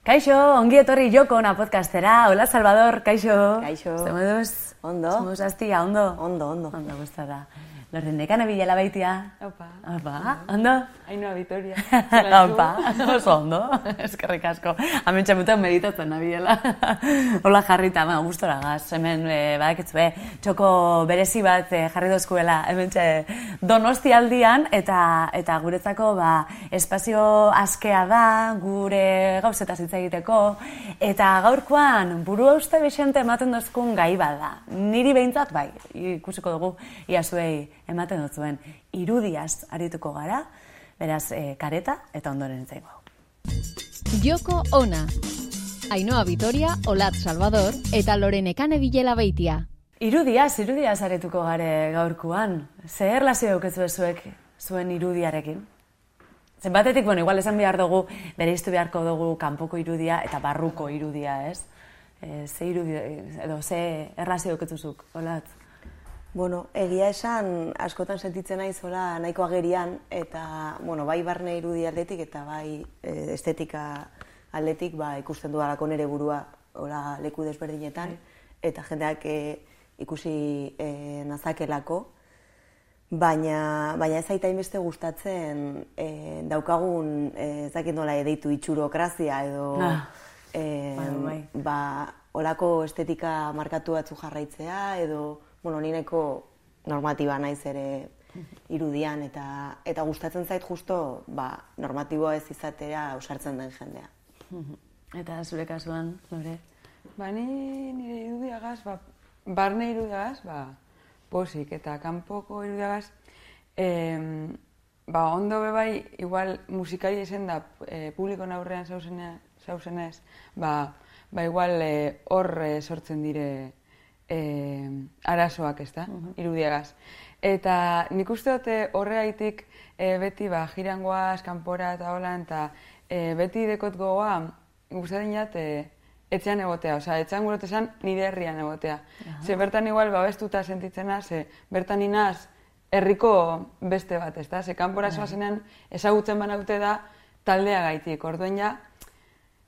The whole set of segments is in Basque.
Kaixo, ongi etorri joko na podcastera. Hola, Salvador, kaixo. Kaixo. Moduz? Ondo. Moduz aztia, ondo? Ondo, ondo. Ondo, gustada. Lorrenekan abila baitia. Opa. Opa, ondo? Ainhoa Vitoria. Opa, oso ondo. Eskerrik asko. Hemen txamutan meditatzen nabiela. Hola jarrita, ma, gustora gaz. Hemen, e, badakitzu, be, txoko berezi bat e, jarri dozkuela. Hemen txe, donosti aldian, eta, eta guretzako, ba, espazio askea da, gure gauzeta hitz egiteko, eta gaurkoan, buru uste bexente ematen dozkun gai bada. Niri behintzat, bai, ikusiko dugu, iazuei ematen dut zuen irudiaz arituko gara, beraz e, kareta eta ondoren zaigu. Joko ona. Ainhoa Vitoria, Olat Salvador eta Lorenekane Bilela Beitia. Irudiaz, irudiaz arituko gare gaurkuan. Ze erlazio euketzu zuek zuen irudiarekin? Zenbatetik, bueno, igual esan behar dugu, bere iztu beharko dugu kanpoko irudia eta barruko irudia, ez? E, ze irudia, edo ze erlazio euketzuzuk, Olat? Bueno, egia esan askotan sentitzen naiz hola nahiko agerian eta bueno, bai barne irudi aldetik eta bai e, estetika aldetik ba, ikusten dudalako nere burua hola leku desberdinetan eta jendeak e, ikusi e, nazakelako baina baina ez aita inbeste gustatzen e, daukagun ez dakit nola edeitu itxurokrazia edo Ah. e, Bai, bai. ba, olako estetika markatu batzu jarraitzea edo bueno, ni nahiko normatiba naiz ere irudian eta eta gustatzen zait justo ba, normatiboa ez izatera ausartzen den jendea. Eta zure kasuan, Lore? Ba, ni nire irudiagaz, ba, barne irudiagaz, ba, posik eta kanpoko irudiagaz, em, ba, ondo bebai, igual musikari esen da e, publikon aurrean zauzene, zauzenez, ba, ba, igual e, hor e, sortzen dire e, arazoak, ez da, irudiagaz. Eta nik uste dute horreaitik e, beti ba, jirangoaz, kanpora eta hola, eta e, beti dekot gogoa, gustatzen jat, e, etxean egotea, osea, etxean gurote esan nire herrian egotea. Ze bertan igual babestuta sentitzena, ze bertan inaz herriko beste bat, ezta? Ze kanpora zoazenean ezagutzen banaute da taldea gaitik, orduen ja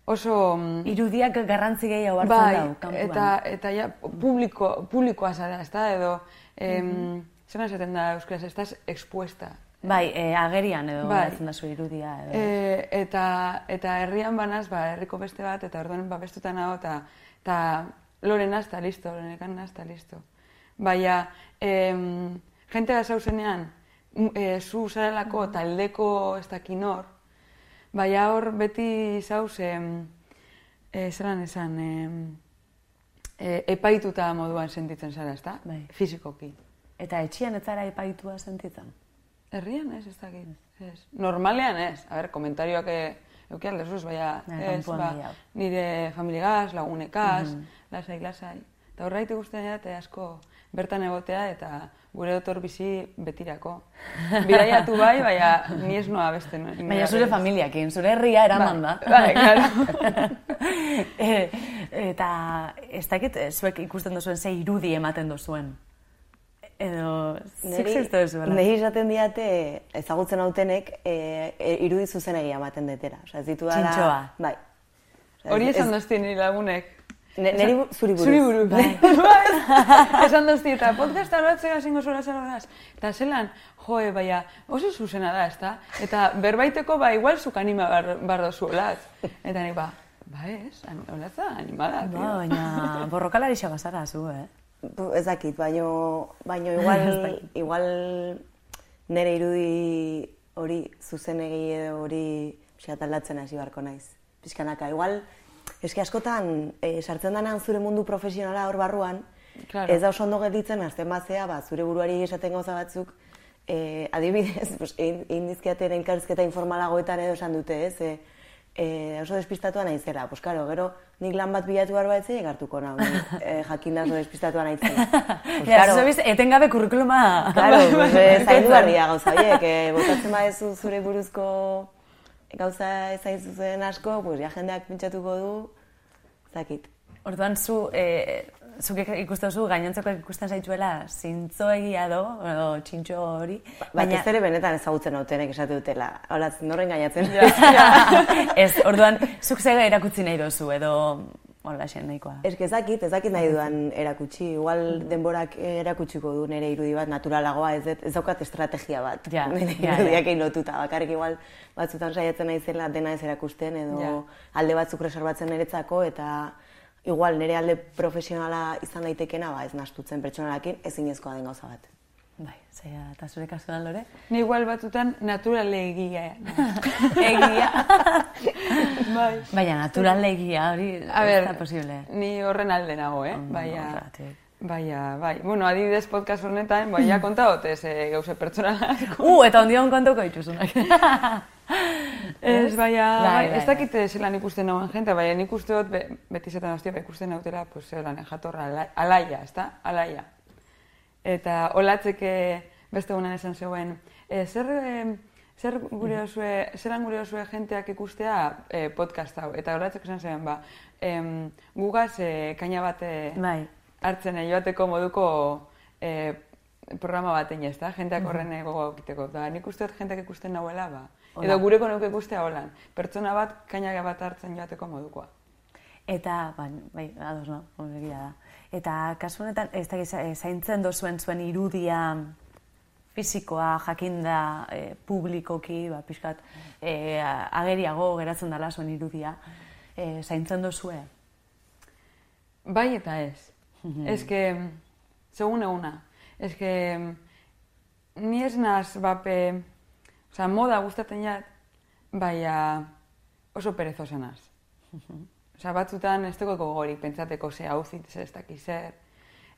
oso... mm, Irudiak garrantzi gehiago hartzen bai, dau, kanpoan. eta, eta ja, publiko, publikoa zara, ezta? Edo, em, zer esaten da euskaraz, estás expuesta. Bai, e, agerian edo Bai. da zure irudia edo. E, eta, eta herrian banaz, ba, herriko beste bat, eta orduan babestuta nago, eta, eta loren hasta listo, lorenekan hasta listo. Baina, em, jente da zauzenean, e, zu zarelako taldeko ez dakin hor, baina hor beti zauz, em, e, zelan esan, em, e, epaituta moduan sentitzen zara, ezta? Bai. Fizikoki. Eta etxian ez zara epaitua sentitzen? Herrian ez, ez dakit. Ez. Normalean ez. A ber, komentarioak eh, euki aldezuz, baina Ja, ez, ba, nire familiagaz, lagunekaz, lasai, lasai. Eta horreitik uste dut asko bertan egotea eta gure dotor bizi betirako. Bidaiatu bai, baina ni ez noa beste. no- Baina zure familiakin, zure herria eraman da. Bai, claro. e, eta ez dakit, eh, zuek ikusten duzuen ze irudi ematen duzuen. Edo, zik ziztu duzuela. Neri esaten diate ezagutzen hautenek e, e, irudi zuzenegia ematen detera. Osea, ez ditu. Txintxoa. Bai. Hori ez- esan dozti nire lagunek. Ne- neri bu- zuri buruz. Zuri buruz. Bai. Bai. Esan dozti, eta podcast albatzea zingo zuela zer horraz. Eta zelan, joe, baina oso zuzena da, ezta? Eta berbaiteko, ba, igual zuk anima bar, bar dozu olatz. Eta nik, ba, ba ez, an- olatza animada, Ba, baina borrokalari bazara zu, eh? Ez dakit, baino, baino igual, igual nire irudi hori zuzenegi edo hori pixkat aldatzen hasi beharko naiz. Pixkanaka, igual, eski askotan e, sartzen denean zure mundu profesionala hor barruan, Claro. ez da oso ondo gelditzen azten batzea, ba, zure buruari esaten gauza batzuk, e, adibidez, pues, egin dizkiaten elkarrizketa informalagoetan edo esan dute, ez? E, e, oso despistatua naizela, pues claro, gero nik lan bat bilatu behar bat hartuko nau, e, jakin da oso despistatua naizela. Pues, Ja, claro, zubiz, etengabe kurrikuluma... Claro, pues, eh, zaindu barria gauza horiek, eh, botatzen badezu zure buruzko gauza ezain zuzen asko, pues ja jendeak pentsatuko du, ez dakit. Orduan zu, e, zuk ikusten zu, gainontzeko ikusten zaituela, zintzo egia do, edo txintxo hori. Ba, ez ere benetan ezagutzen autenek esate dutela. Hola, norren gainatzen. ez, orduan, zuk zega erakutzi nahi dozu, edo hola xen nahikoa. Ez ezakit, ezakit nahi duan erakutsi. Igual denborak erakutsiko du nire irudi bat naturalagoa, ez, ez daukat estrategia bat. Ja, nire ja, irudiak egin lotuta. Bakarrik igual batzutan saiatzen naizela dena ez erakusten, edo alde batzuk reservatzen niretzako, eta igual nire alde profesionala izan daitekena, ba ez nastutzen pertsonalakin, ezinezkoa den gauza bat. Bai, zaila, eta zure kasuan lore? Ni igual batutan naturale egia. egia. bai. Baina, naturale egia, hori A ez da posible. Ni horren alde nago, eh? Mm, Baina, baina, bai. Bueno, adibidez podcast honetan, baina konta hotez eh, gauze pertsonalak. Uh, eta ondion kontoko dituzunak. Ez, baina, Bai, bai, bai, ez dakit eh, zelan ikusten nagoen jente, baina nik uste dut, be, beti zetan hostia, ba, ikusten nautela, pues, zelan, jatorra, ala- alaia, ez da? Alaia. Eta olatzeke beste gunan esan zegoen, e, zer, eh, zer gure osue, zelan gure osue jenteak ikustea eh, podcast hau, eta olatzek esan zegoen, ba, em, gugaz eh, kaina bat Bai. hartzen joateko moduko eh, programa batein ez da, jenteak horren gogo egiteko. Da, nik uste dut jenteak ikusten nahuela, ba. Edo gureko nuke ikustea holan. Pertsona bat kainaga bat hartzen joateko modukoa. Eta, bai, bai, ados, no? Egia da. Eta kasu honetan, ez da, eh, zaintzen dozuen zuen irudia fisikoa, jakinda, e, publikoki, ba, pixkat, e, ageriago geratzen dela zuen irudia, e, zaintzen dozue. Bai eta ez. Ez que, segun eguna, ez que, ni ez naz, bape, Osa, moda gustatzen jat, baina oso perezosa naz. Osa, batzutan ez dugu gogorik pentsateko ze outfit, ze ez dakiz zer.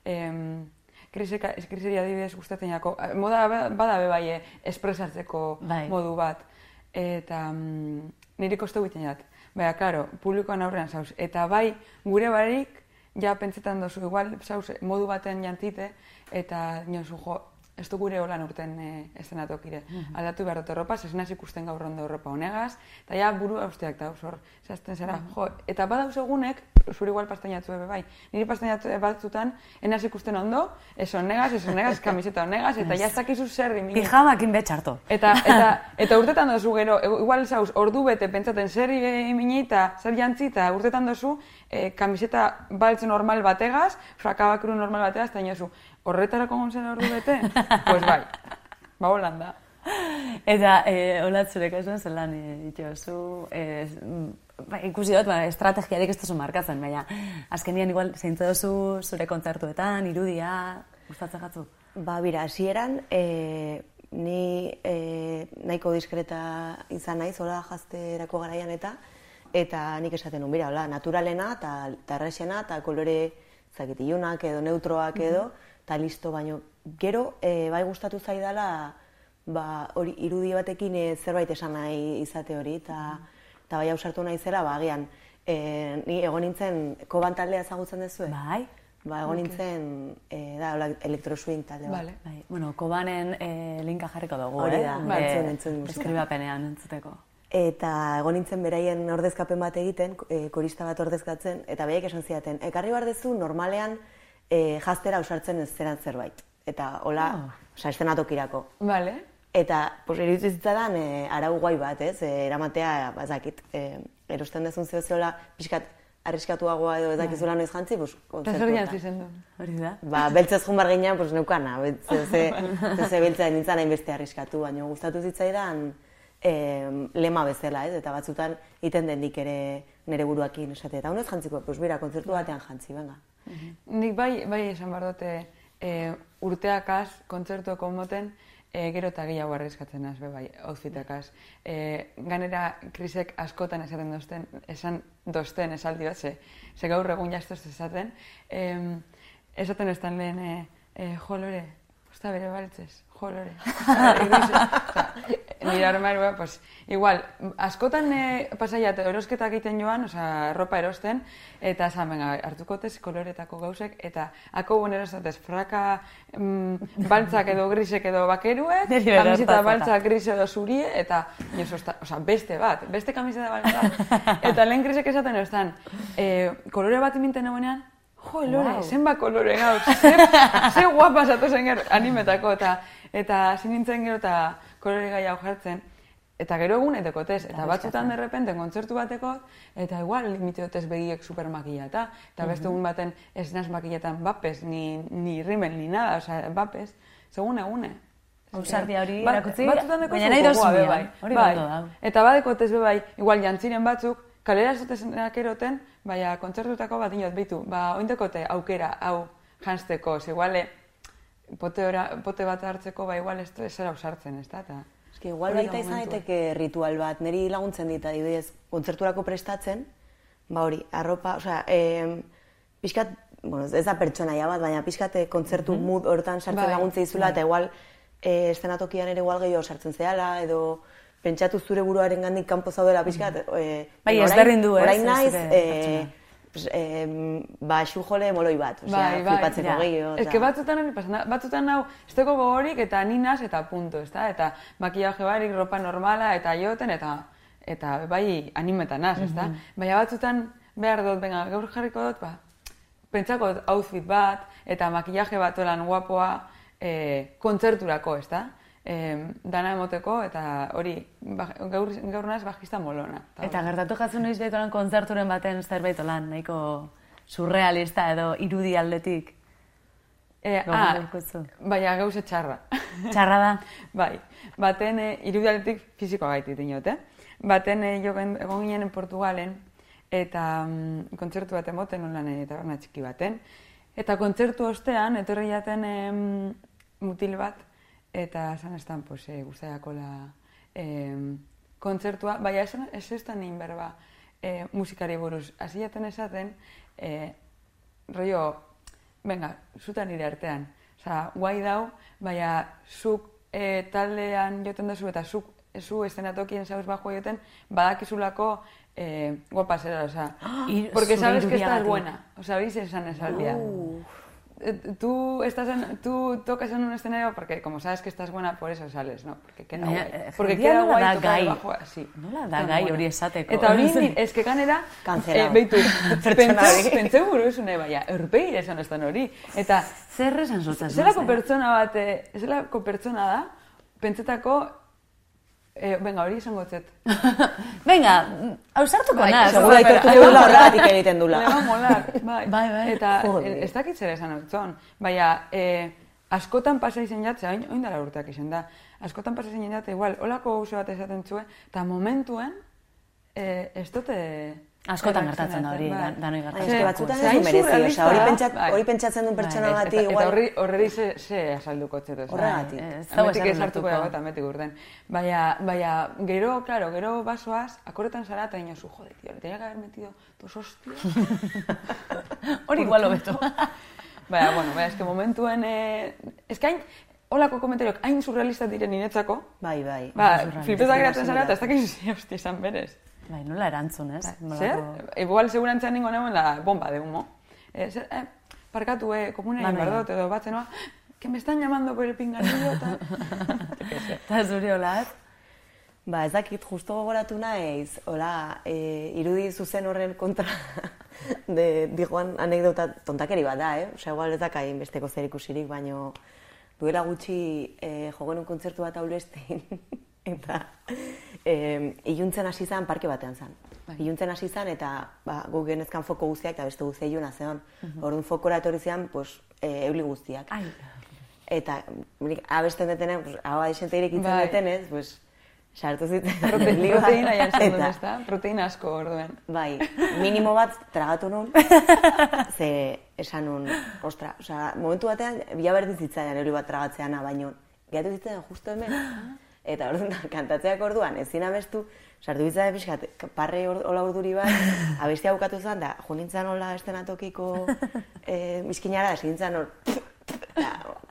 Em, kriseka, ez kriseri adibidez gustatzen jako, moda ba- bada be bai eh, espresatzeko Bai. modu bat. Eta mm, niri kostu egiten jat. Baina, klaro, publikoan aurrean zauz. Eta bai, gure barik, ja pentsetan dozu, igual, zauz, modu baten jantzite, eta niozu, jo, ez du gure holan urten e, eszenatokire. Aldatu behar dut erropa, ez naz ikusten gaur ondo erropa honegaz, eta ja buru austeak da, hor, zehazten zera. Jo, eta badauz egunek, zure igual pastainatu ebe bai, niri pastainatu batzutan, enaz ikusten ondo, ez honegaz, ez honegaz, kamiseta honegaz, eta ja ez dakizu zer dimini. Pijamakin betxarto. Eta, eta, eta urtetan dozu gero, e- igual zauz, ordu bete pentsaten zer minita, zer jantzita, urtetan dozu, e, kamiseta baltz normal bategaz, frakabakru normal bategaz, eta inozu, horretarako gontzen ordu bete? pues bai, ba holan da. Eta, e, hola zure kasuan zelan e, dituzu, e, ba, ikusi dut, ba, estrategiarik ez duzu markatzen, baina azkenian igual zeintze duzu zure kontzertuetan, irudia, gustatzen jatzu? Ba, bira, hasieran e, ni e, nahiko diskreta izan naiz, hola jazterako garaian eta, eta nik esaten nun, bira, hola, naturalena eta tarrexena eta kolore zakit, edo neutroak edo, eta listo, baino gero e, bai gustatu zaidala ba, hori irudi batekin e, zerbait esan nahi izate hori, eta eta bai ausartu naizela, ba, agian, e, ni egon nintzen koban taldea ezagutzen duzu, Bai, Ba, egon nintzen, e, da, hola, elektroswing talde bat. Vale. bai. Bueno, kobanen e, linka jarriko dugu, Hori eh? da, E, bai, entzun, entzun musika. Entzuteko. Eta egon nintzen beraien ordezkapen bat egiten, e, korista bat ordezkatzen, eta behek esan zidaten, ekarri behar dezu normalean e, jaztera ausartzen ez zeran zerbait. Eta hola, oza, estenatokirako. Vale. Eta, pues, iruditzen zitzaidan e, arau guai bat, ez, e, eramatea, bazakit, e, erosten dezun zeo zeola, pixkat, arriskatuagoa edo ez dakizula noiz jantzi, pues, kontzertu zer eta. jantzi zen du? Hori da? Ba, beltzez jun bar ginean, pues, neukana, ze, ze, ze, ze beltza nintzen hainbeste arriskatu, baina gustatu zitzaidan eh, lema bezala, ez? Eta batzutan iten dendik ere nire buruakin esate. Eta honez jantziko, pues bera, kontzertu batean jantzi, venga. Nik bai, bai esan behar dute e, urteakaz, kontzertuko moten, e, gero eta gehiago arriskatzen naz, be bai, outfitakaz. E, ganera, krisek askotan esaten dozten, esan dozten esaldi bat, ze, ze gaur egun jaztoz esaten, e, esaten ez lehen, e, e, jo da bere baltzez, jolore. Nire armarua, pues, igual, askotan e, pasaiat erosketak egiten joan, oza, ropa erosten, eta esan, venga, hartuko tez koloretako gauzek, eta ako buen erostez, fraka mm, baltzak edo grisek edo bakeruek, erosta baltzak gris edo zurie, eta inoz, osta, oza, beste bat, beste kamiseta baltzak. eta lehen grisek esaten eustan, e, kolore bat iminten egunean, Jo, Wow. zenba kolore gauz, ze, ze guapa zatu gero animetako, eta eta hasi nintzen gero eta kolore gai hau jartzen, eta gero egun etekotez, eta batzutan derrepente kontzertu bateko, eta igual limiteotez begiek supermakillata, eta beste egun baten ez naz makilletan bapes, ni, ni rimel, ni nada, osea, bapes, segun egune. Ausardia hori erakutzi, baina nahi be bai. hori bai. Eta badekotez be bai, igual jantziren batzuk, kalera esatezenak eroten, baina kontzertutako bat inot, beitu, ba, oindekote aukera, hau, janzteko, ze iguale, pote, ora, pote bat hartzeko, ba, igual zara usartzen, ez da? Ta, Eske, igual baita izan daiteke ritual bat, niri laguntzen dit adibidez, kontzerturako prestatzen, ba hori, arropa, osea, eh, pixkat, bueno, ez da pertsonaia bat, baina pixkat eh, kontzertu mood hortan sartzen Bai, laguntza izula, eta igual eh, eszenatokian ere igual gehiago sartzen zehala, edo pentsatu zure buruaren gandik kanpo zaudela pixkat. Eh, Bai, orain- ezberdin du, ez, Orain naiz, eh, pues, eh, ba, xujole moloi bat, osea, Bai, bai, flipatzeko ja. gehiago. Ez que batzutan hori pasan batzutan hau, ez dago gogorik eta ninas eta punto, ez da? Eta makillaje barik, ropa normala eta joten eta eta bai animetan naz, ez da? Baina batzutan behar dut, venga, gaur jarriko dut, ba, pentsako outfit bat eta makillaje bat olan guapoa e, kontzerturako, ez da? E, dana emoteko eta hori ba, gaur, gaur naz bajista molona. Eta gertatu jatzu noiz behitolan kontzerturen baten zerbait olan, nahiko surrealista edo irudi aldetik. E, Gogoan ah, baina gauze txarra. Txarra da. Bai, baten e, irudialetik fizikoa gaitit dinot, eh? Baten e, jo gen- egon ginen Portugalen, eta mm, kontzertu bat emoten olan e, taberna txiki baten. Eta kontzertu ostean, etorri jaten em, mutil bat, eta esan estan, pues, e, guztaiako la em, kontzertua, baina esan, ez da nien berba e, musikari buruz. Hasi jaten esaten, e, rollo, venga, zutan nire artean. Osa, guai dau, baina zuk e, taldean joten duzu eta zuk zu eszenatokien zauz bajo joten, badakizulako eh, guapa zera, osa, Ir- porque sabes que estás buena, osa, hori esan esaldia. Eh, Tú, estás en, tú tocas en un escenario porque como sabes que estás buena, por eso sales, ¿no? Porque queda Baina, guai. eh, Porque queda nola guai da tocar gai? bajo así. Nola da Tan gai hori esateko? Eta hori, ni- eske ganera, Kanzelado. eh, beitu, Pertsona pentseu, hori. pentseu buruzune, baina, erpeire esan estan hori. Eta, Zer esan zutzen? zelako pertsona bat, eh, zelako pertsona da, pentsetako, eh, venga, hori esango zet. Venga, ausartuko Bai, naz. Segura aitortu dula horregatik egiten dula. Le va a molar, bai. Bai, bai. Eta Joder. eh, ez dakit zer esan utzon. Baina, eh, askotan pasa izen jatze, oin, oin dara urteak izan da, askotan pasa izen jatze, igual, holako gauze bat esaten zuen, eta momentuen, eh, ez dute... Askotan gertatzen da hori, dan- danoi gertatzen. eske batzutan ez merezi, osea, hori, pentsat, bai. hori pentsatzen duen pertsona bati igual... eta horri, horreri ze, ze azalduko txeto. Horregatik. Ametik ez hartuko dago eta ametik urten. Baina, baina, gero, claro, gero basoaz, akorretan zara eta dinosu, jode, tío, le tenía que haber metido dos hostias. Hori igual hobeto. baina, bueno, baina, eske momentuen, eh, eske hain, holako komentariok hain surrealista diren niretzako, Bai, bai. ba, flipetak geratzen zara eta ez dakizu hostia esan berez. Bai, nola erantzun, ez? Zer? Nolako- Igual segurantza ningo neuen la bomba de humo. Eh, zer, eh, parkatu, eh, komunei Lan egin. bardot, edo batzen, noa, que me están llamando por el pinganillo, eta... Eta zuri hola, ez? Ba, ez dakit, justo gogoratu naiz, hola, e, irudi zuzen horren kontra de, digoan anekdota tontakeri bat da, eh? Osea, igual ez daka besteko zer ikusirik, baino duela gutxi e, jo genuen kontzertu bat aulestein, eta e, iluntzen hasi zen parke batean zen. Iluntzen hasi zen eta ba, gu genezkan foko guztiak eta beste guztia iluna zeon. Orduan fokora etorri zian, pues, e, euli guztiak. Ai, Eta abesten detenen, pues, hau adixente irekitzen Bai. detenez, pues, sartu zitzen. Prote proteina jantzen dut, eta, ez da? Proteina asko orduen. Bai, minimo bat tragatu nun, ze esan nun, ostra, osea, momentu batean, bila berdin zitzaidan euri bat tragatzeana, baino, gehatu zitzaidan justo hemen, eta orduan, kantatzeak orduan, ezin abestu, sartu bitzaidan pixkat, parre or, hola urduri bat, abestia bukatu zen, da, jo nintzen hola estenatokiko e, miskinara, ezin nintzen hor,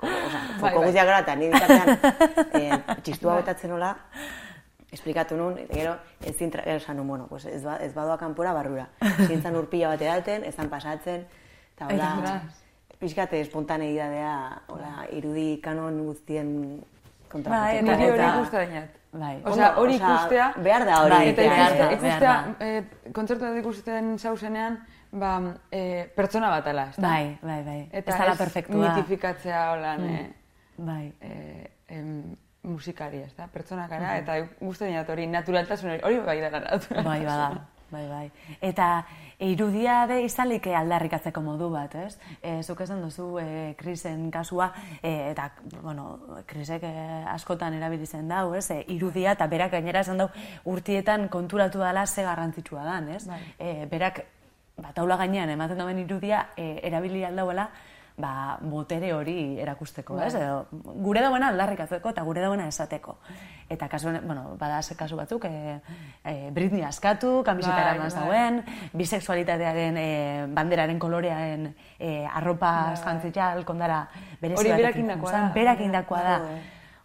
oza, Bai, foko bai. guztiak gara, eta ni bitartean eh, txistua betatzen nola, esplikatu nun, eta gero, ez zintra, esan nun, bueno, pues ez, ba, ez badoa kanpora barrura. Zintzan urpila bat edaten, ezan pasatzen, eta hola, pixkate espontaneidadea, hola, irudi kanon guztien kontra. Bai, Niri hori ikusta dinat. Bai. Osea, hori ikustea... behar da hori Eta behar da, ikustea, da. eh, kontzertu ikusten zauzenean, ba, eh, pertsona bat ala, ezta? Bai, bai, bai. Eta ez ez perfektua. mitifikatzea holan, eh, Bai. eh, em, musikari, ez da? Pertsona gara, eta guzti dinat hori, naturaltasun hori, hori bai dara naturaltasun. Bai, bada. Bai, bai. Eta irudia de eh, aldarrikatzeko modu bat, ez? E, zuk esan duzu e, krisen kasua, e, eta, bueno, krisek e, askotan erabili zen dau, ez? E, irudia, eta berak gainera esan dau urtietan konturatu dela ze garrantzitsua dan, ez? Bai. E, berak, ba, taula gainean ematen duen irudia, e, erabili aldauela, ba, botere hori erakusteko, ez? Edo, gure dauena aldarrikatzeko eta gure dauena esateko. Eta kasu, bueno, bada kasu batzuk, e, e, Britney askatu, kamiseta Bai, eraman bai. zauen, bisexualitatearen e, banderaren kolorearen e, arropa jantzitza alkondara berezi Hori berak indakoa da. Berak indakoa da. Bai.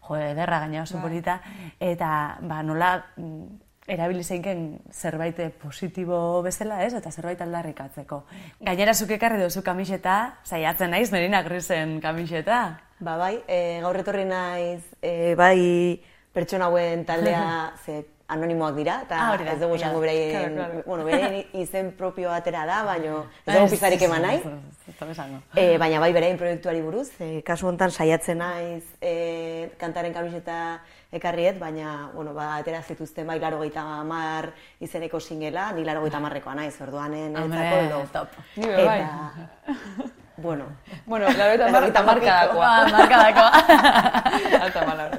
Jo, ederra gaina oso polita. Eta, ba, nola mm, erabili zeinken zerbait positibo bezala, ez? Eta zerbait aldarrikatzeko. Gainera zuk ekarri duzu kamiseta, saiatzen naiz, Merina Grisen kamiseta. Ba bai, e, gaur etorri naiz, e, bai pertsona hauen taldea ze anonimoak dira, eta Ah, da, ez dugu esango beraien, Claro, claro. bueno, beraien izen propio atera da, baina ez dugu pizarik eman nahi. Ez. E, baina bai beraien proiektuari buruz, e, kasu honetan saiatzen naiz e, kantaren kamiseta ekarriet, baina, bueno, ba, atera zituzten bai laro hamar izeneko singela, ni laro marrekoa naiz, orduan eh, Hombre, niretzako edo. top. Bai. Eta, bueno, Bueno, la beta Laurogeita marka hamarrekoa. dakoa. Ah, markadakoa. Alta mala.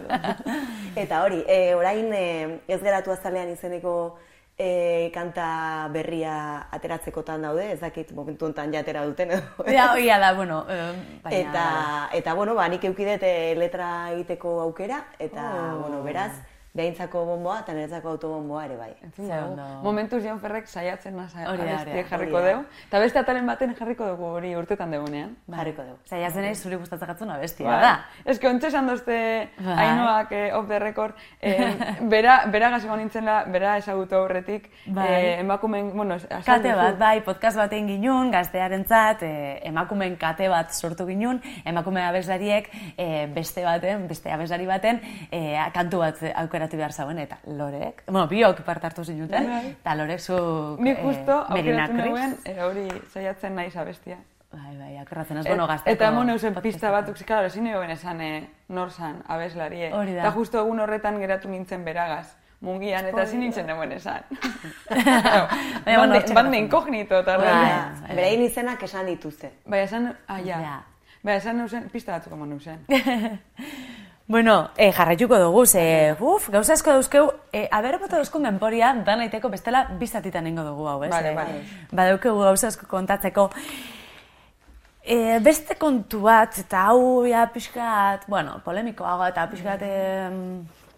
Eta hori, e, orain e, ez geratu azalean izeneko e, kanta berria ateratzekotan daude, ez dakit momentu honetan jatera duten edo. Ja, oia da, bueno, eh, baina... Eta, eta bueno, ba, nik eukidete letra egiteko aukera, eta, Oh. bueno, beraz, behaintzako bomboa eta niretzako autobomboa ere bai. Entzun dugu. ondo. Momentuz Jon Ferrek saiatzen nasa jarriko dugu. Eta beste atalen baten jarriko dugu hori urtetan degunean. Jarriko dugu. Zaiatzen naiz zuri gustatzen bestia Bai. da. Ez que ontsa esan dozte Bai. hainoak eh, off the record, eh, bera, bera gazegoan nintzela, bera ezagutu aurretik, Bai. eh, emakumen, bueno, Kate bat, bai, podcast batein ginun, gaztearentzat, e, emakumen kate bat sortu ginun, emakume abeslariek e, beste baten, beste abeslari baten, e, kantu bat aukeratu behar zauen, eta lorek, bueno, biok parte hartu zinuten, Bai. eta lorek zu Nik justo Merina aukeratu nuen, eh, hori saiatzen naiz abestia. Bai, bai, akerratzen ez, bueno, Et- gazteko. Eta emon eusen pista batzuk, claro, ezin nio esan eh, nor zan, abeslarie. Hori da. Eta justo egun horretan geratu nintzen beragaz, mungian, eta ezin nintzen demoen esan. Bueno, Bande, inkognito, eta Bai. Ba, Beraien izenak esan dituzte. Baina esan, ah, ja. Baina esan eusen, pista batzuk emon eusen. Bueno, e, jarraituko dugu, ze, uf, gauza asko dauzkeu, e, aber bota dauzko menporia, da naiteko bestela bizatitan ingo dugu hau, ez? Vale, E, vale. Badaukegu gauza asko kontatzeko. E, beste kontu bat, eta hau, ja, pixkat, bueno, polemikoagoa eta pixkat, e,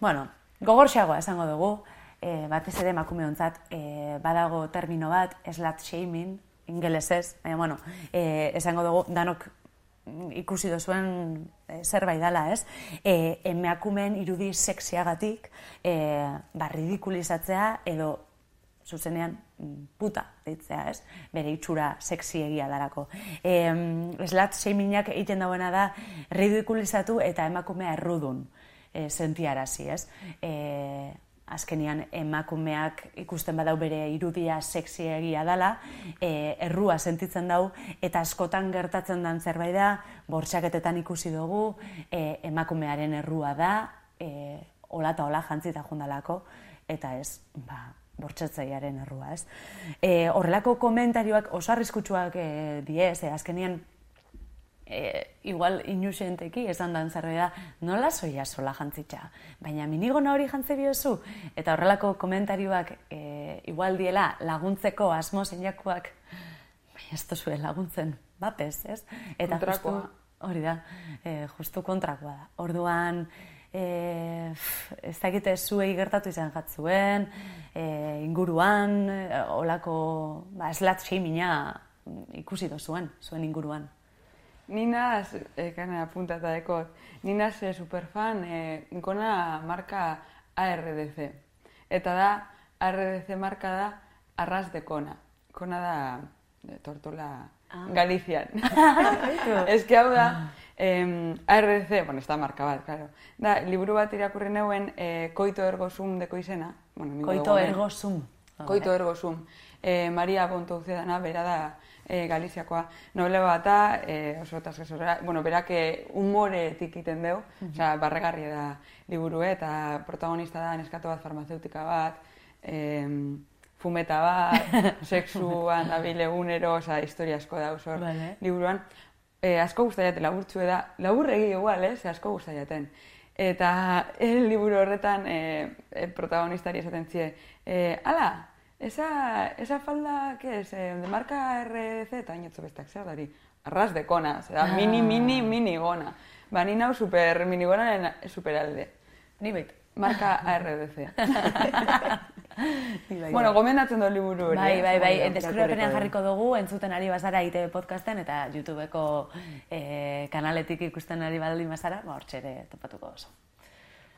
bueno, gogorxagoa esango dugu, e, batez ere emakume hontzat, e, badago termino bat, slut shaming, ingelesez, baina, bueno, e, esango dugu, danok ikusi duzuen e, zerbait dela, ez? E, emakumeen irudi sexiagatik e, ba, ridikulizatzea edo zuzenean mm, puta deitzea, ez? Bere itxura sexy egia darako. E, slut shamingak egiten dauena da ridikulizatu eta emakumea errudun e, sentiarazi, ez? E, azkenian emakumeak ikusten badau bere irudia sexy egia dela, e, errua sentitzen dau, eta askotan gertatzen den zerbait da, bortxaketetan ikusi dugu, e, emakumearen errua da, e, hola eta hola jantzita jundalako, eta ez, ba, bortxatzailearen errua, ez. E, horrelako komentarioak oso arriskutsuak e, die, ze azkenian e, igual inusenteki esan dan zerbait da, nola soia sola jantzitxa, baina minigona hori jantze biozu, eta horrelako komentarioak e, igual diela laguntzeko asmo zeinakoak, baina ez tozue laguntzen, bapez, ez? Eta Kontrakoa. justu, hori da, e, justu kontrakoa da. Orduan, e, pff, ez dakite zuei gertatu izan jatzuen, e, inguruan, e, olako, ba, shaminga ikusi dozuen, zuen inguruan. Ninaz, eh, kana apuntata dekot, ninaz eh, superfan eh, gona marka ARDC. Eta da, ARDC marka da arras de kona. Kona da tortola Ah. Galician. Ez que hau da, eh, ARDC, bueno, ez da marka bat, claro. Da, liburu bat irakurri neuen eh, Koito ergo zum deko izena. Bueno, Koito dugu hemen. ergo zum. Koito ergo zum. Eh, Maria Bontouze dana, bera da eh, Galiziakoa. Novela bat da, eh, oso taskesorra, bueno, berak eh, humoretik iten deu, osea, barregarria da liburue, eta protagonista da neskato bat farmazeutika bat, eh, fumeta bat, sexuan dabil egunero, osea, historia asko da osor Vale. liburuan. Eh, asko gustaiate laburtxue da, laburregi igual, eh, ze asko gustaiaten. Eta el liburu horretan eh, eh, protagonistari esaten zie, eh, ala, esa, esa falda, ¿qué es? Eh, de marca RDC, eta inotzo bestak zer dari, arras de kona, zera, mini, mini, mini gona. Ba, ni nau super, mini gonaren superalde. Ni bait. Marka ARDC. Bai. bueno, gomendatzen du liburu hori. Bai, eh? bai, bai, Bai, deskurapenean irakurriko jarriko dugu, entzuten ari bazara ITV podcasten eta YouTubeko eh, kanaletik ikusten ari baldin bazara, ba, hortxe ere topatuko oso.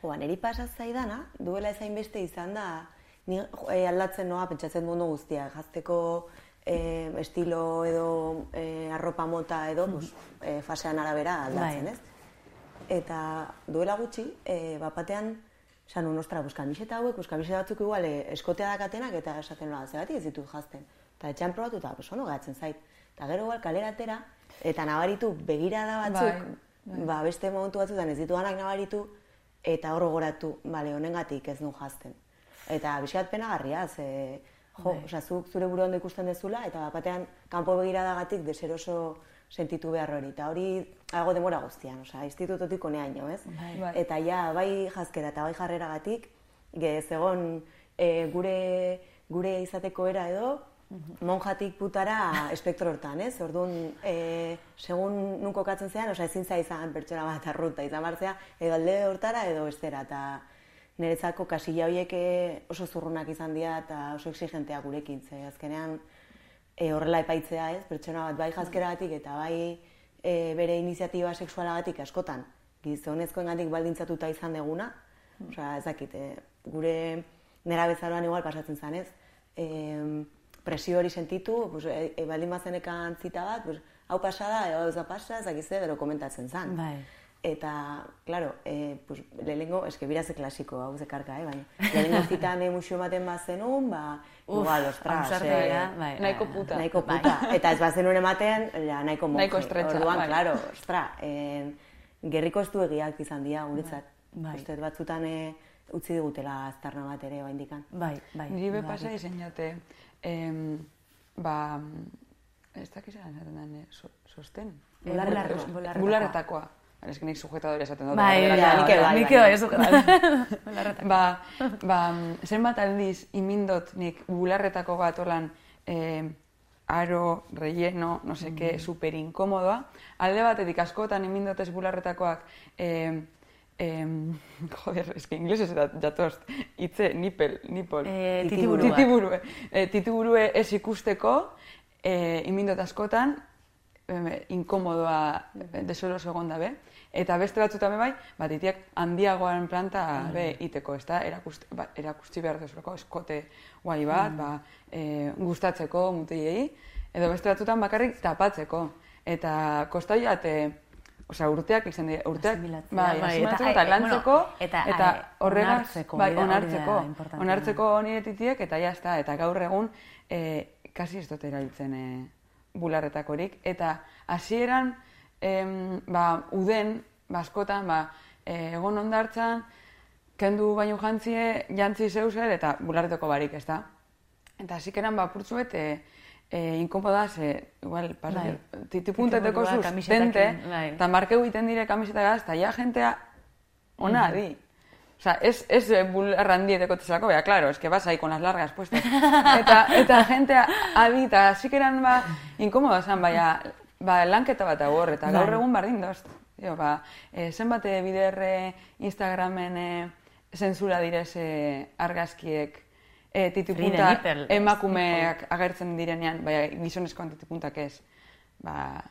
Jo, ba, niri pasaz zaidana, duela ezain beste izan da, ni e, aldatzen noa pentsatzen mundu guztia, jazteko e, estilo edo e, arropa mota edo, pues, e, fasean arabera aldatzen, Bai. ez? Eta duela gutxi, e, bapatean, esan un, ostra, pues, kamiseta hauek, pues, kamiseta batzuk igual eskotea dakatenak eta esaten nola, zeratik ez ditut jazten. Eta etxean probatu eta, pues, ondo gatzen zait. Eta gero igual kalera atera, eta nabaritu begirada batzuk, Bai, ba, beste momentu batzutan ez ditudanak nabaritu, eta hor gogoratu, bale, honengatik ez nu jazten. Eta bizkat penagarria, ze, jo, Bai. osea, zuk zure buru ondo ikusten dezula, eta batean kanpo begiradagatik deseroso sentitu behar hori. Eta hori, algo demora guztian, osea, institutotik oneaino, ez? Bai. Bai. Eta ja, bai jazkera eta bai jarreragatik, ge, zegon e, gure, gure izateko era edo, monjatik putara espektro hortan, ez? Orduan, e, segun nun kokatzen zean, osea, ezin za izan pertsona bat arruta, izan martzea, edo alde hortara edo bestera, eta niretzako kasilla horiek eh, oso zurrunak izan dira eta oso exigenteak gurekin, ze azkenean e, horrela epaitzea, ez? Pertsona bat bai jazkeragatik eta bai e, bere iniziatiba sexualagatik askotan gizonezkoengatik baldintzatuta izan deguna, osea, ez dakit, e, gure nera bezaroan igual pasatzen zen, ez? E, presio hori sentitu, pues, e, e, baldin bazenekan zita bat, pues, hau pasada, edo ez da pasa, ez dakiz zer, gero komentatzen zen. Bai. Eta, claro, eh, pues, lehenengo, eske bira ze klasiko, hau ze karka, eh, baina, lehenengo zitan eh, musio ematen bazenun, ba, Uf, igual, ostras, eh, dira, bai, nahiko bai, puta. nahiko Bai. puta. Eta ez bazenun ematen, ja, nahiko monje. Nahiko estretxa, Orduan, bai. claro, ostra, eh, gerriko estu egiak izan dira, guretzat. Bai. Uste, batzutan eh, utzi digutela aztarna bat ere, oaindikan. Bai, bai. Niri be bai. pasa izan jote, em, ba, ez dakiz esaten den, eh, so, sosten? Bularretakoa. Baina, eski nik sujetadore esaten dut. Bai, ja, nik ere bai, nik bai. ere bai, zuk- Belarretak. ba, ba, zenbat aldiz imindot nik bularretako bat holan eh, aro, relleno, no sé qué, super inkomodoa. Alde batetik askotan imindotez bularretakoak eh, em, joder, eski inglesez da jatost, hitze, nipel, nipol. Eh, Titiburuak. Titiburue. Eh, titiburue ez ikusteko, eh, imindot askotan, eh, inkomodoa eh, desolos egon dabe. Eta beste batzutan bai, bat itiak handiagoaren planta be iteko, ez da, erakust, ba, erakustzi behar duzulako eskote guai bat, ba, e, gustatzeko mutilei, edo beste batzutan bakarrik tapatzeko. Eta kostai jate, osea, urteak izan dira, urteak, bai, bai, eta, eta lantzeko, eta, eta horregaz, bai, onartzeko, onartzeko nire titiek, eta ja, da, eta gaur egun, e, kasi ez dut erabiltzen e, bularretakorik, eta hasieran em, ba, uden, ba, askotan, ba, e, egon ondartzan, kendu baino jantzie, jantzi zeuzer, eta bularretako barik, ez da? Eta hasikeran, ba, purtzuet, e, e, inkomoda, ze, igual, pasa, Bai. titipunteteko sustente, bai. eta markeu egiten dire kamisetagaz, eta ja jentea ona Mhm. adi. Osa, ez, ez eh, bularran dieteko tesalako, bea, claro, es que vas ahí con las largas puestas. Eta, eta jentea adi, eta zikeran, ba, inkomoda zen, baina, ba, lanketa bat hor, eta gaur Bai. egun bardin dozt. Jo, ba, e, zenbat eh, bider eh, Instagramen e, zentzura direz e, argazkiek e, titipunta ez? emakumeak agertzen direnean, baina gizonezkoan titipuntak ez. Ba,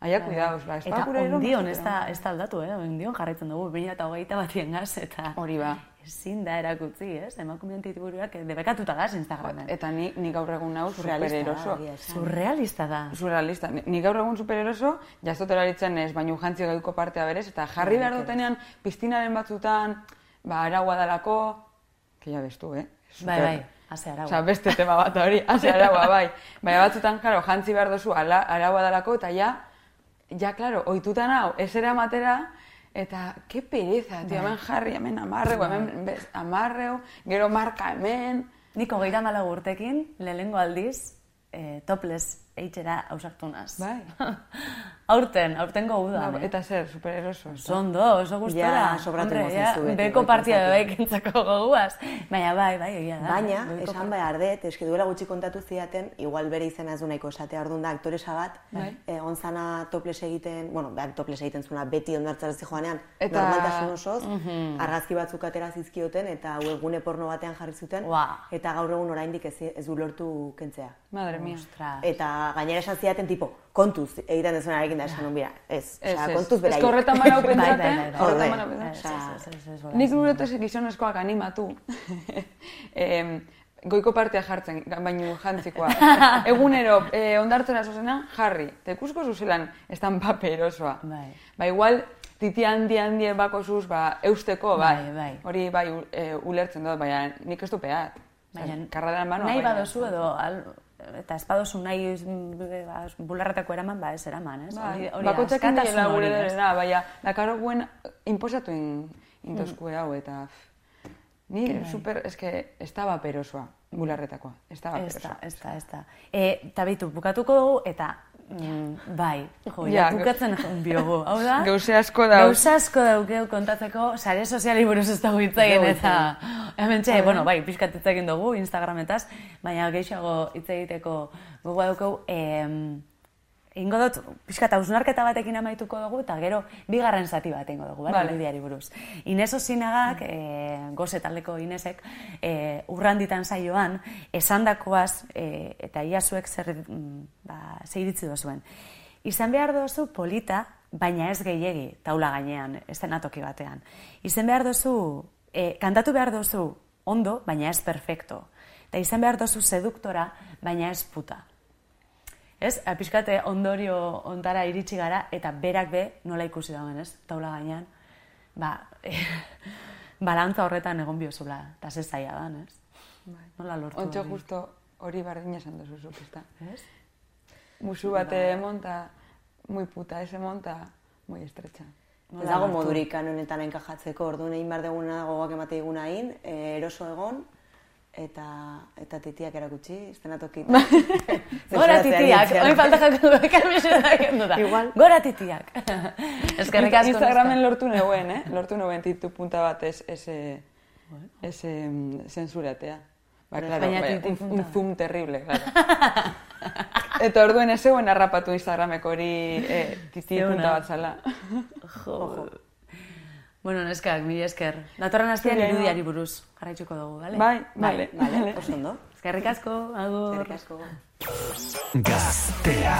Aia, cuidaos, ba, Eta espakura ero, ondion, ez mazutera. da, ez da aldatu, eh? Ondion jarraitzen dugu, 2008 batien gaz, eta Hori ba. Ezin da erakutzi, ez? Emakumeen tituburuak debekatuta gaz Instagramen. Eta ni, ni gaur egun hau da, supereroso. Surrealista da. Surrealista. Ni, ni gaur egun supereroso, jaztotera ditzen ez, baina jantzi gaiko partea berez, eta jarri behar dutenean piztinaren batzutan, ba, araua dalako, que ja bestu, eh? Bai, Super- bai, haze arau. Osa, beste tema bat hori, hasi araua, bai. Baina batzutan, claro, jantzi behar duzu araua dalako, eta ja, ja, claro, oitutan hau, ez eramatera, eta, ke pereza, tio, hemen jarri, hemen amarreu, hemen bez, amarreu, gero marka hemen, Nik hogeita malau urtekin, lehengo aldiz, eh, topless eitxera ausartu naz. Bai. aurten, aurtengo udan, Ba, eh? eta zer, supereroso. da? Oso gustora. Ja, sobratu mozten ja, beti, beko partia zati. bai kentzako goguaz. Baina bai, bai, egia da. Baina, Goiko esan behar dut, eski duela gutxi kontatu zidaten, igual bere izena ez du nahiko esatea, orduan da, aktoresa bat, Bai. egon zana toples egiten, bueno, behar toples egiten zuna beti ondartzara joanean, Eta- normaltasun osoz, argazki batzuk atera zizkioten, eta webgune porno batean jarri zuten, Ua. eta gaur egun oraindik ez, ez du lortu kentzea. Madre mia. Ostras. Eta gainera esan zidaten tipo, kontuz egiten dezunarekin da esan bira, ez, Ez, ez. kontuz Ez beraiek. que horretan banau Bai, bai, pentsaten, bai, horretan Ez, pentsaten. ez, ez, ez, ez, Nik urete gizonezkoak animatu. em, goiko partea jartzen, baino jantzikoa. Egunero, eh, ondartzera zozena, jarri. Eta ikusko zuzelan estampa perosoa. Bai. Ba, igual, titi handi handi bako zuz, ba, eusteko, bai. Bai, bai. Hori, bai, eh, ulertzen dut, baina nik ez du peat. Baina, karradean manoa. nahi badozu edo, al, eta ez badozu nahi ba, bularretako eraman, ba ez eraman, ez? Bai, Hori- hori bakotxak indiela gure derena, baina dakaro guen inposatu in, intoskue hau, eta ni super, eske, estaba perosoa, bularretakoa, estaba perosoa. da, ez da. E, eta bitu, bukatuko dugu, eta mm, bai, jo, ja, bukatzen biogu, hau da? Gauze asko dauz. Gauza asko daukeu kontatzeko, sare soziali buruz ez dugu hitz egin, eta hemen txe, bueno, bai, pixkat hitz egin dugu Instagrametaz, baina gehiago hitz egiteko gogoa daukeu, em, Ingo dut, pixkat hausnarketa batekin amaituko dugu, eta gero bigarren zati bat ingo dugu, bale, Vale. buruz. Inez Osinagak, e, goze taldeko Inezek, e, urranditan saioan, esandakoaz, e, eta ia zuek zer, mm, ba, zer iritzi dozuen. Izan behar dozu polita, baina ez gehiegi, taula gainean, eszenatoki batean. Izan behar dozu, e, kantatu behar dozu ondo, baina ez perfecto. Eta izan behar dozu seduktora, baina ez puta. Ez, apiskate ondorio ontara iritsi gara, eta berak be, nola ikusi dagoen, ez? Taula gainean, ba, balantza horretan egon biozula, eta ze zaila dan, ez? Nola lortu Ontxo hori? justo hori bardin esan duzu zuk, ezta. Ez? Musu bate monta, muy puta, ese monta, muy estrecha. Ez dago modurik kan honetan enkajatzeko, orduan egin behar duguna gogoak emate diguna egin, eh, eroso egon, eta, eta titiak erakutsi, estenatoki. Gora titiak, hori falta jako kamisetak enduta. Igual. Gora titiak. Eskerrik asko. Instagramen lortu neuen, eh? Lortu neuen titu punta bat ez, ese, ese mm, zensuratea. Ba, claro, Baina bai, titi un, un zoom terrible, claro. Eta orduen ez zegoen harrapatu Instagrameko hori eh, titi punta bat zala. Jo. Bueno, neskak, mila esker. Datorren astean irudiari buruz jarraituko dugu, bale? Bai, bale. Bale, bale. ondo. Eskerrik asko, agur. Eskerrik asko. Gaztea.